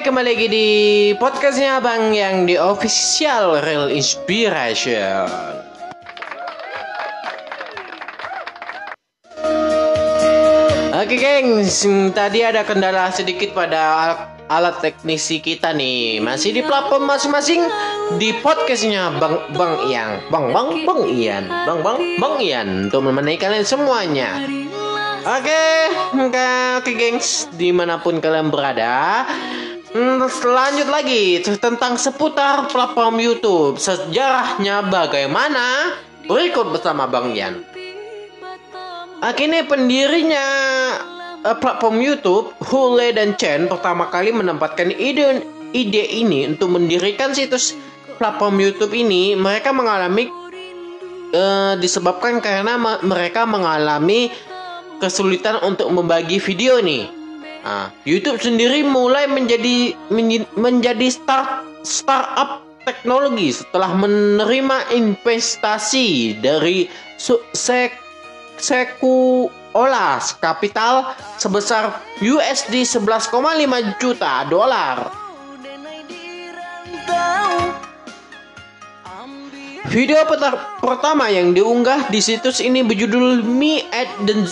kembali lagi di podcastnya Bang yang di official Real Inspiration. Oke gengs, tadi ada kendala sedikit pada alat, teknisi kita nih. Masih di platform masing-masing di podcastnya Bang Bang Yang, Bang Bang Bang Ian, Bang Bang Bang Ian untuk menemani kalian semuanya. Oke, oke, oke gengs, di mana pun kalian berada. Lanjut lagi tentang seputar platform YouTube. Sejarahnya bagaimana? Berikut bersama Bang Yan. Akhirnya pendirinya uh, platform YouTube, Hule dan Chen pertama kali menempatkan ide ide ini untuk mendirikan situs platform YouTube ini. Mereka mengalami uh, disebabkan karena mereka mengalami kesulitan untuk membagi video nih. Nah, YouTube sendiri mulai menjadi menjadi start startup teknologi setelah menerima investasi dari sek Seku Olas Kapital sebesar USD 11,5 juta dolar. Video pertama yang diunggah di situs ini berjudul Me at the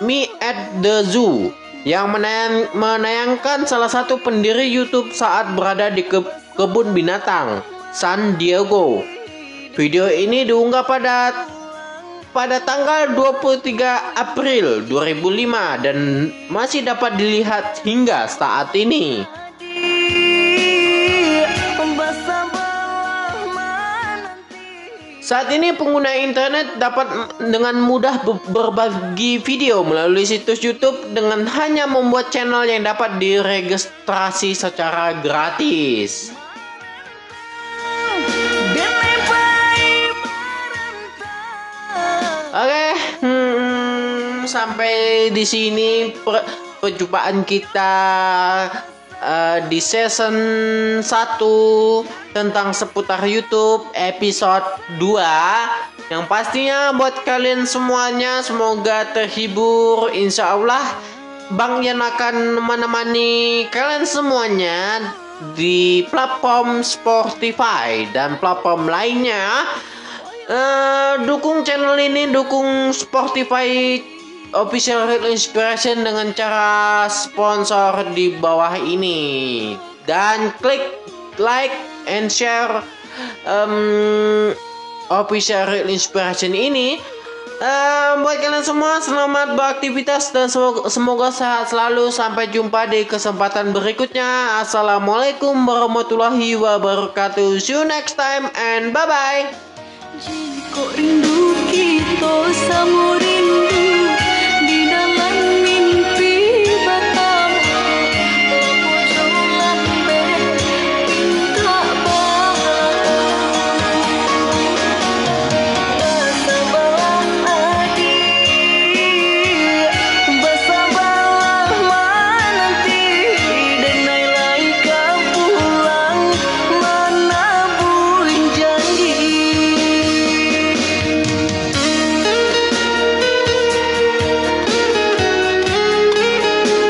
Me at the Zoo yang menayang, menayangkan salah satu pendiri YouTube saat berada di ke, kebun binatang San Diego. Video ini diunggah pada pada tanggal 23 April 2005 dan masih dapat dilihat hingga saat ini. Saat ini pengguna internet dapat dengan mudah berbagi video melalui situs YouTube dengan hanya membuat channel yang dapat diregistrasi secara gratis. Oke, hmm, sampai di sini per perjumpaan kita uh, di season 1 tentang seputar YouTube episode 2 yang pastinya buat kalian semuanya semoga terhibur. Insya Allah Bang Yan akan menemani kalian semuanya di platform Spotify dan platform lainnya. Uh, dukung channel ini, dukung Spotify Official Real Inspiration dengan cara sponsor di bawah ini. Dan klik like and share um, Official Real Inspiration ini. Uh, buat kalian semua selamat beraktivitas dan semoga, semoga sehat selalu. Sampai jumpa di kesempatan berikutnya. Assalamualaikum warahmatullahi wabarakatuh. See you next time and bye bye Jika rindu kita sama